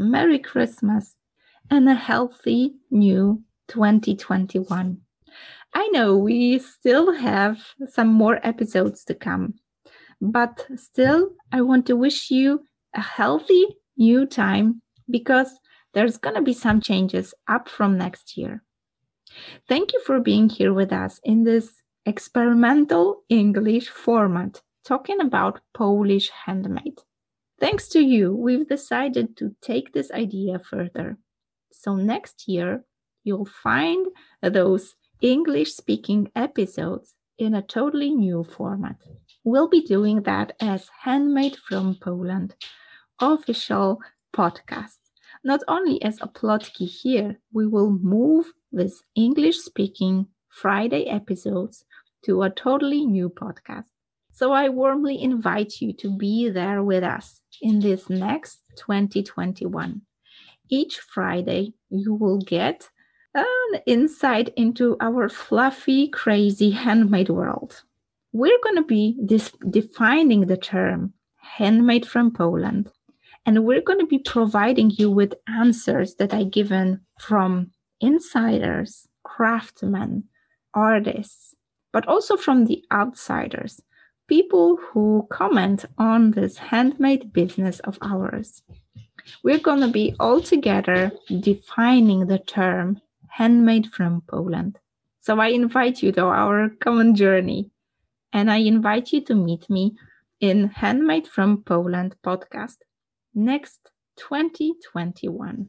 Merry Christmas, and a healthy new 2021. I know we still have some more episodes to come, but still, I want to wish you a healthy new time because there's going to be some changes up from next year. Thank you for being here with us in this experimental English format, talking about Polish handmade. Thanks to you, we've decided to take this idea further. So next year, you'll find those English speaking episodes in a totally new format. We'll be doing that as Handmade from Poland official podcast. Not only as a plotki here, we will move this English speaking Friday episodes to a totally new podcast. So I warmly invite you to be there with us in this next 2021. Each Friday, you will get an insight into our fluffy, crazy handmade world. We're going to be dis- defining the term handmade from Poland, and we're going to be providing you with answers that are given from insiders, craftsmen, artists, but also from the outsiders, people who comment on this handmade business of ours. We're going to be all together defining the term handmade from Poland. So I invite you to our common journey and I invite you to meet me in Handmade from Poland podcast next 2021.